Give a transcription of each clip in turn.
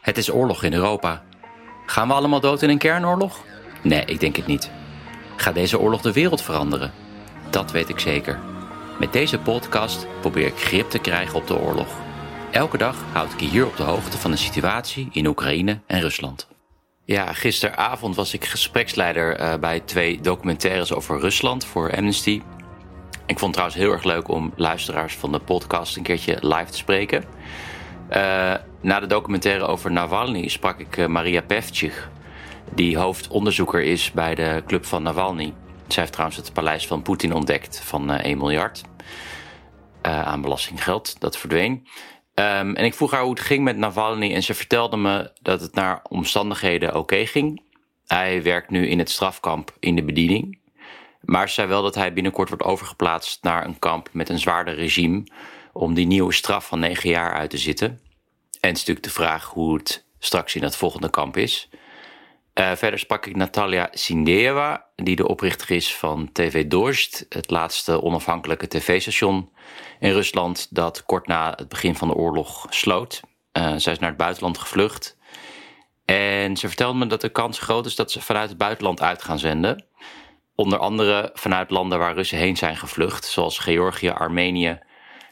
Het is oorlog in Europa. Gaan we allemaal dood in een kernoorlog? Nee, ik denk het niet. Gaat deze oorlog de wereld veranderen? Dat weet ik zeker. Met deze podcast probeer ik grip te krijgen op de oorlog. Elke dag houd ik je hier op de hoogte van de situatie in Oekraïne en Rusland. Ja, gisteravond was ik gespreksleider uh, bij twee documentaires over Rusland voor Amnesty. Ik vond het trouwens heel erg leuk om luisteraars van de podcast een keertje live te spreken. Uh, na de documentaire over Navalny sprak ik uh, Maria Pevcik, die hoofdonderzoeker is bij de Club van Navalny. Zij heeft trouwens het paleis van Poetin ontdekt van uh, 1 miljard uh, aan belastinggeld. Dat verdween. Um, en ik vroeg haar hoe het ging met Navalny en ze vertelde me dat het naar omstandigheden oké ging. Hij werkt nu in het strafkamp in de bediening. Maar ze zei wel dat hij binnenkort wordt overgeplaatst naar een kamp met een zwaarder regime om die nieuwe straf van negen jaar uit te zitten. En het is natuurlijk de vraag hoe het straks in het volgende kamp is. Uh, verder sprak ik Natalia Sindeeva, die de oprichter is van TV Dozhd, het laatste onafhankelijke tv-station in Rusland dat kort na het begin van de oorlog sloot. Uh, zij is naar het buitenland gevlucht. En ze vertelde me dat de kans groot is dat ze vanuit het buitenland uit gaan zenden. Onder andere vanuit landen waar Russen heen zijn gevlucht, zoals Georgië, Armenië,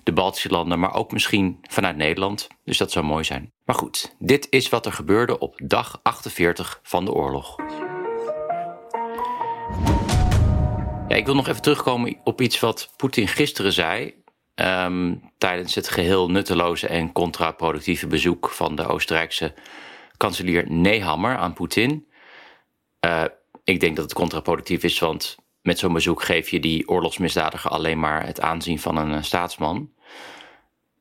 de Baltische landen, maar ook misschien vanuit Nederland. Dus dat zou mooi zijn. Maar goed, dit is wat er gebeurde op dag 48 van de oorlog. Ja, ik wil nog even terugkomen op iets wat Poetin gisteren zei. Um, tijdens het geheel nutteloze en contraproductieve bezoek van de Oostenrijkse kanselier Nehammer aan Poetin. Uh, ik denk dat het contraproductief is, want met zo'n bezoek geef je die oorlogsmisdadiger alleen maar het aanzien van een eh, staatsman.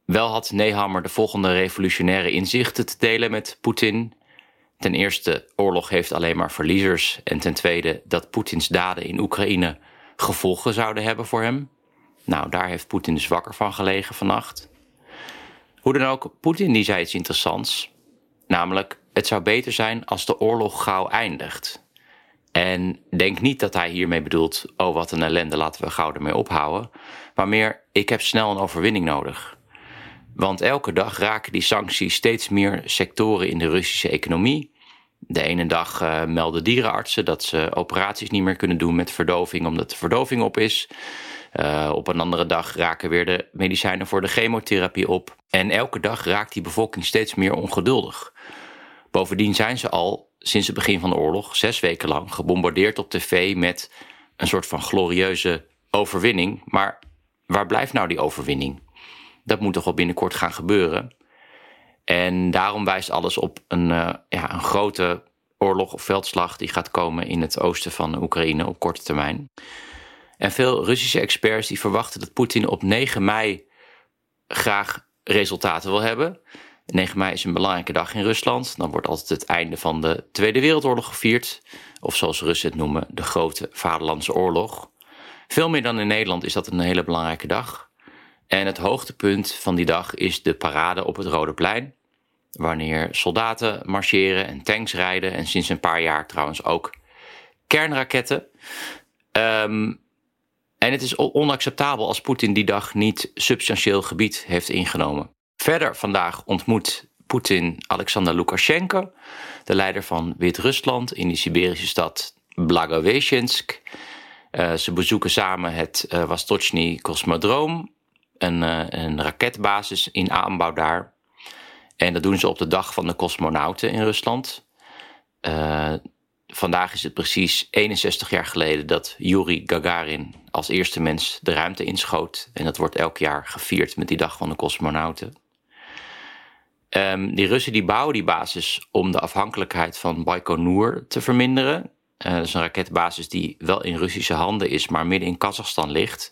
Wel had Nehammer de volgende revolutionaire inzichten te delen met Poetin. Ten eerste, oorlog heeft alleen maar verliezers. En ten tweede, dat Poetins daden in Oekraïne gevolgen zouden hebben voor hem. Nou, daar heeft Poetin dus wakker van gelegen vannacht. Hoe dan ook, Poetin zei iets interessants. Namelijk, het zou beter zijn als de oorlog gauw eindigt. En denk niet dat hij hiermee bedoelt, oh wat een ellende, laten we gauw ermee ophouden. Maar meer, ik heb snel een overwinning nodig. Want elke dag raken die sancties steeds meer sectoren in de Russische economie. De ene dag uh, melden dierenartsen dat ze operaties niet meer kunnen doen met verdoving omdat de verdoving op is. Uh, op een andere dag raken weer de medicijnen voor de chemotherapie op. En elke dag raakt die bevolking steeds meer ongeduldig. Bovendien zijn ze al sinds het begin van de oorlog, zes weken lang, gebombardeerd op tv met een soort van glorieuze overwinning. Maar waar blijft nou die overwinning? Dat moet toch wel binnenkort gaan gebeuren. En daarom wijst alles op een, uh, ja, een grote oorlog of veldslag die gaat komen in het oosten van Oekraïne op korte termijn. En veel Russische experts die verwachten dat Poetin op 9 mei graag resultaten wil hebben. 9 mei is een belangrijke dag in Rusland. Dan wordt altijd het einde van de Tweede Wereldoorlog gevierd. Of zoals Russen het noemen, de Grote Vaderlandse Oorlog. Veel meer dan in Nederland is dat een hele belangrijke dag. En het hoogtepunt van die dag is de parade op het Rode Plein. Wanneer soldaten marcheren en tanks rijden. En sinds een paar jaar trouwens ook kernraketten. Um, en het is onacceptabel als Poetin die dag niet substantieel gebied heeft ingenomen. Verder vandaag ontmoet Poetin Alexander Lukashenko, de leider van Wit-Rusland, in de Siberische stad Blagoveshchensk. Uh, ze bezoeken samen het uh, Vostochny Cosmodroom, een, uh, een raketbasis in aanbouw daar. En dat doen ze op de dag van de cosmonauten in Rusland. vandaag is het precies 61 jaar geleden dat Yuri Gagarin als eerste mens de ruimte inschoot. En dat wordt elk jaar gevierd met die dag van de cosmonauten. Um, die Russen die bouwen die basis om de afhankelijkheid van Baikonur te verminderen. Uh, dat is een raketbasis die wel in Russische handen is, maar midden in Kazachstan ligt.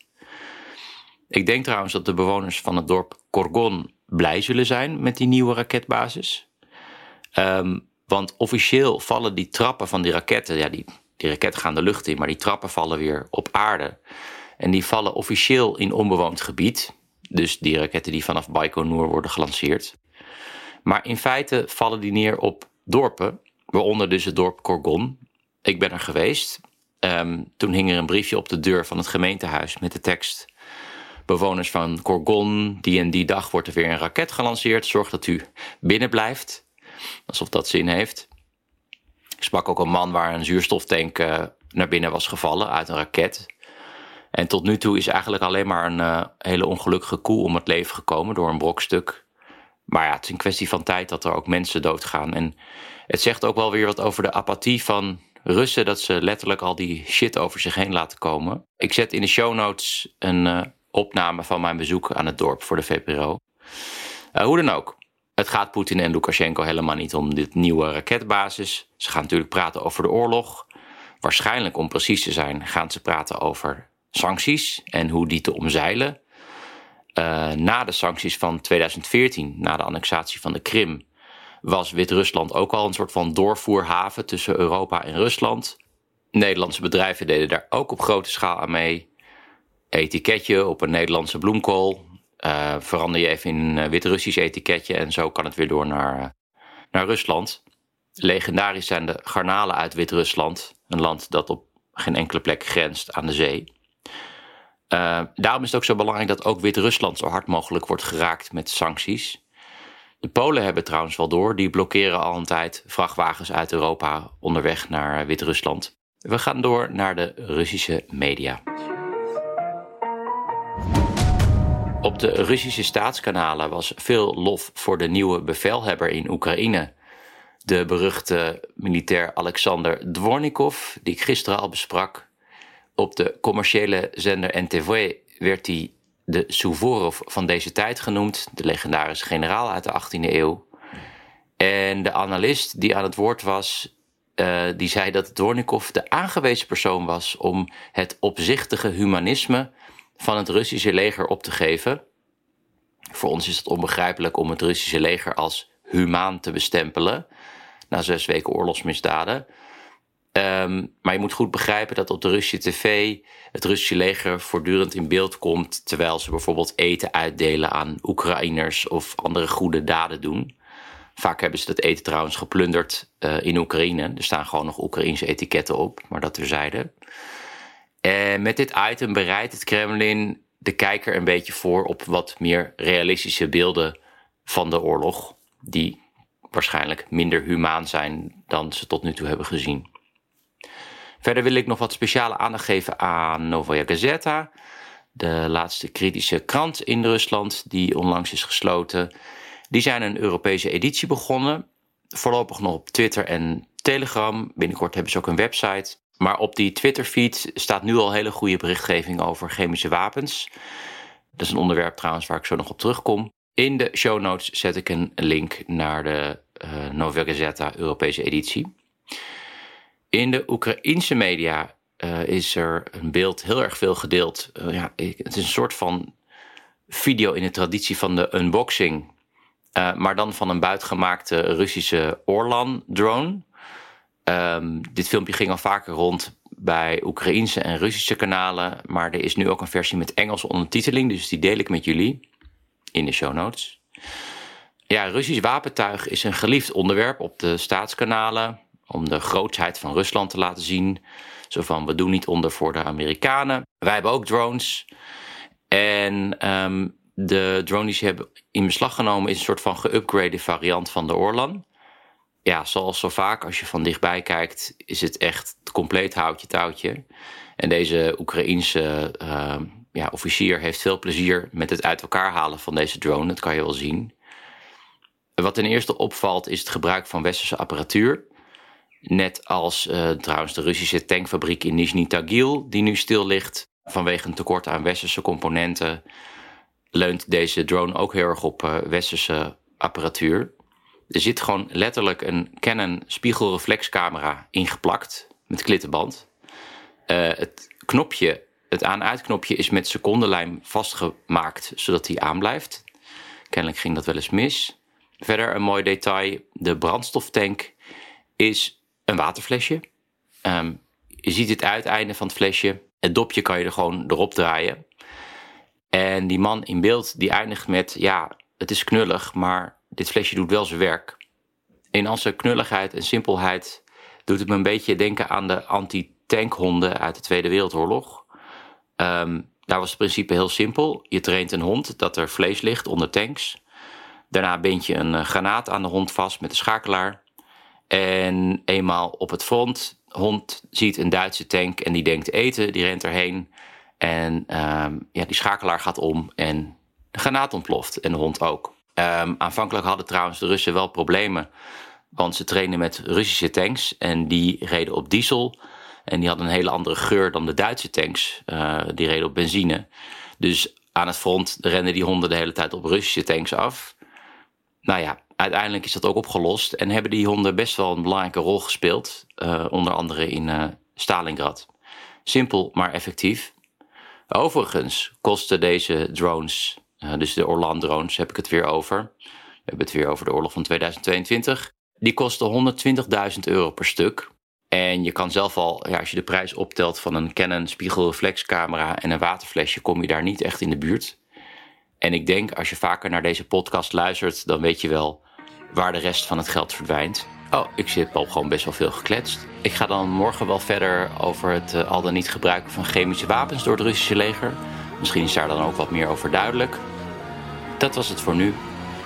Ik denk trouwens dat de bewoners van het dorp Korgon blij zullen zijn met die nieuwe raketbasis. Ehm, want officieel vallen die trappen van die raketten, ja, die, die raketten gaan de lucht in, maar die trappen vallen weer op aarde. En die vallen officieel in onbewoond gebied. Dus die raketten die vanaf Baikonur worden gelanceerd. Maar in feite vallen die neer op dorpen, waaronder dus het dorp Korgon. Ik ben er geweest. Ehm, toen hing er een briefje op de deur van het gemeentehuis met de tekst: Bewoners van Korgon, die en die dag wordt er weer een raket gelanceerd. Zorg dat u binnen blijft. Alsof dat zin heeft. Ik sprak ook een man waar een zuurstoftank uh, naar binnen was gevallen uit een raket. En tot nu toe is eigenlijk alleen maar een uh, hele ongelukkige koe om het leven gekomen door een brokstuk. Maar ja, het is een kwestie van tijd dat er ook mensen doodgaan. En het zegt ook wel weer wat over de apathie van Russen, dat ze letterlijk al die shit over zich heen laten komen. Ik zet in de show notes een uh, opname van mijn bezoek aan het dorp voor de VPRO. Uh, hoe dan ook, het gaat Poetin en Lukashenko helemaal niet om dit nieuwe raketbasis. Ze gaan natuurlijk praten over de oorlog. Waarschijnlijk, om precies te zijn, gaan ze praten over sancties en hoe die te omzeilen. Uh, na de sancties van 2014, na de annexatie van de Krim, was Wit-Rusland ook al een soort van doorvoerhaven tussen Europa en Rusland. Nederlandse bedrijven deden daar ook op grote schaal aan mee. Etiketje op een Nederlandse bloemkool. Uh, verander je even in een Wit-Russisch etiketje en zo kan het weer door naar, naar Rusland. Legendarisch zijn de garnalen uit Wit-Rusland, een land dat op geen enkele plek grenst aan de zee. Uh, daarom is het ook zo belangrijk dat ook Wit-Rusland zo hard mogelijk wordt geraakt met sancties. De Polen hebben trouwens wel door, die blokkeren al een tijd vrachtwagens uit Europa onderweg naar Wit-Rusland. We gaan door naar de Russische media. Op de Russische staatskanalen was veel lof voor de nieuwe bevelhebber in Oekraïne. De beruchte militair Alexander Dvornikov, die ik gisteren al besprak. Op de commerciële zender NTV werd hij de Suvorov van deze tijd genoemd, de legendarische generaal uit de 18e eeuw. En de analist die aan het woord was, uh, die zei dat Dvornikov de aangewezen persoon was om het opzichtige humanisme van het Russische leger op te geven. Voor ons is het onbegrijpelijk om het Russische leger als humaan te bestempelen na zes weken oorlogsmisdaden. Um, maar je moet goed begrijpen dat op de Russische tv het Russische leger voortdurend in beeld komt terwijl ze bijvoorbeeld eten uitdelen aan Oekraïners of andere goede daden doen. Vaak hebben ze dat eten trouwens geplunderd uh, in Oekraïne. Er staan gewoon nog Oekraïnse etiketten op, maar dat terzijde. En met dit item bereidt het Kremlin de kijker een beetje voor op wat meer realistische beelden van de oorlog, die waarschijnlijk minder humaan zijn dan ze tot nu toe hebben gezien. Verder wil ik nog wat speciale aandacht geven aan Novaya Gazeta, de laatste kritische krant in Rusland die onlangs is gesloten. Die zijn een Europese editie begonnen, voorlopig nog op Twitter en Telegram. Binnenkort hebben ze ook een website. Maar op die Twitter-feed staat nu al hele goede berichtgeving over chemische wapens. Dat is een onderwerp trouwens waar ik zo nog op terugkom. In de show notes zet ik een link naar de uh, Novaya Gazeta Europese editie. In de Oekraïnse media uh, is er een beeld heel erg veel gedeeld. Uh, ja, het is een soort van video in de traditie van de unboxing. Uh, maar dan van een buitgemaakte Russische Orlan-drone. Um, dit filmpje ging al vaker rond bij Oekraïnse en Russische kanalen. Maar er is nu ook een versie met Engelse ondertiteling. Dus die deel ik met jullie in de show notes. Ja, Russisch wapentuig is een geliefd onderwerp op de staatskanalen om de grootsheid van Rusland te laten zien. Zo van, we doen niet onder voor de Amerikanen. Wij hebben ook drones. En um, de drone die ze hebben in beslag genomen is een soort van geüpgrade variant van de Orlan. Ja, zoals zo vaak als je van dichtbij kijkt, is het echt compleet houtje touwtje. En deze Oekraïense uh, ja, officier heeft veel plezier met het uit elkaar halen van deze drone. Dat kan je wel zien. Wat ten eerste opvalt is het gebruik van westerse apparatuur. Net als uh, trouwens de Russische tankfabriek in Nizhny Tagil, die nu stil ligt vanwege een tekort aan westerse componenten, leunt deze drone ook heel erg op uh, westerse apparatuur. Er zit gewoon letterlijk een Canon spiegelreflexcamera ingeplakt met klittenband. Uh, het knopje Het aan-uitknopje is met secondenlijm vastgemaakt, zodat hij aanblijft. Kennelijk ging dat wel eens mis. Verder een mooi detail: de brandstoftank is een waterflesje. Ehm, je ziet het uiteinde van het flesje. Het dopje kan je er gewoon erop draaien. En die man in beeld die eindigt met: ja, het is knullig, maar dit flesje doet wel zijn werk. In al zijn knulligheid en simpelheid doet het me een beetje denken aan de anti-tankhonden uit de Tweede Wereldoorlog. Um, daar was het principe heel simpel. Je traint een hond dat er vlees ligt onder tanks. Daarna bind je een eh, granaat aan de hond vast met een schakelaar. En eenmaal op het front, hond ziet een Duitse tank en die denkt eten, die rent erheen. En um, ja, die schakelaar gaat om en de granaat ontploft en de hond ook. Um, aanvankelijk hadden trouwens de Russen wel problemen, want ze trainen met Russische tanks en die reden op diesel. En die hadden een hele andere geur dan de Duitse tanks. Uh, die reden op benzine. Dus aan het front renden die honden de hele tijd op Russische tanks af. Nou ja, uiteindelijk is dat ook opgelost. En hebben die honden best wel een belangrijke rol gespeeld. Uh, onder andere in uh, Stalingrad. Simpel, maar effectief. Overigens kosten deze drones, dus de Orlan drones, heb ik het weer over. We hebben het weer over de oorlog van 2022. Die kosten 120.000 euro per stuk. En je kan zelf al, ja, als je de prijs optelt van een Canon spiegelreflexcamera en een waterflesje, kom je daar niet echt in de buurt. En ik denk, als je vaker naar deze podcast luistert, dan weet je wel waar de rest van het geld verdwijnt. Oh, ik zit al gewoon best wel veel gekletst. Ik ga dan morgen wel verder over het uh, al dan niet gebruiken van chemische wapens door het Russische leger. Misschien is daar dan ook wat meer over duidelijk. Dat was het voor nu.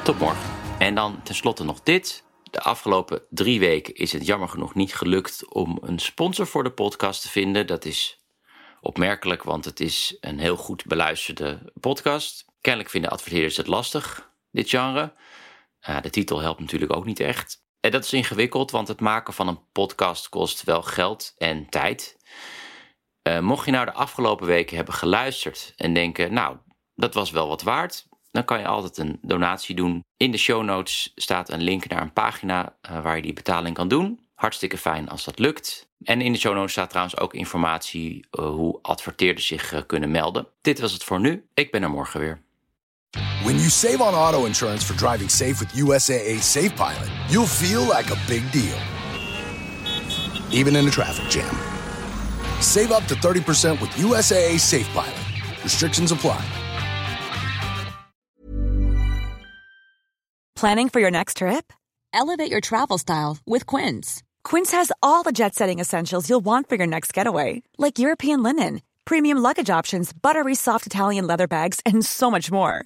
Tot morgen. En dan tenslotte nog dit. De afgelopen drie weken is het jammer genoeg niet gelukt om een sponsor voor de podcast te vinden. Dat is opmerkelijk, want het is een heel goed beluisterde podcast. Kennelijk vinden adverteerders het lastig, dit genre. De titel helpt natuurlijk ook niet echt. En dat is ingewikkeld, want het maken van een podcast kost wel geld en tijd. Uh, mocht je nou de afgelopen weken hebben geluisterd en denken, nou, dat was wel wat waard, dan kan je altijd een donatie doen. In de show notes staat een link naar een pagina uh, waar je die betaling kan doen. Hartstikke fijn als dat lukt. En in de show notes staat trouwens ook informatie uh, hoe adverteerders zich kunnen melden. Dit was het voor nu. Ik ben er morgen weer. When you save on auto insurance for driving safe with USAA Safe Pilot, you'll feel like a big deal. Even in a traffic jam. Save up to 30% with USAA Safe Pilot. Restrictions apply. Planning for your next trip? Elevate your travel style with Quince. Quince has all the jet setting essentials you'll want for your next getaway, like European linen, premium luggage options, buttery soft Italian leather bags, and so much more.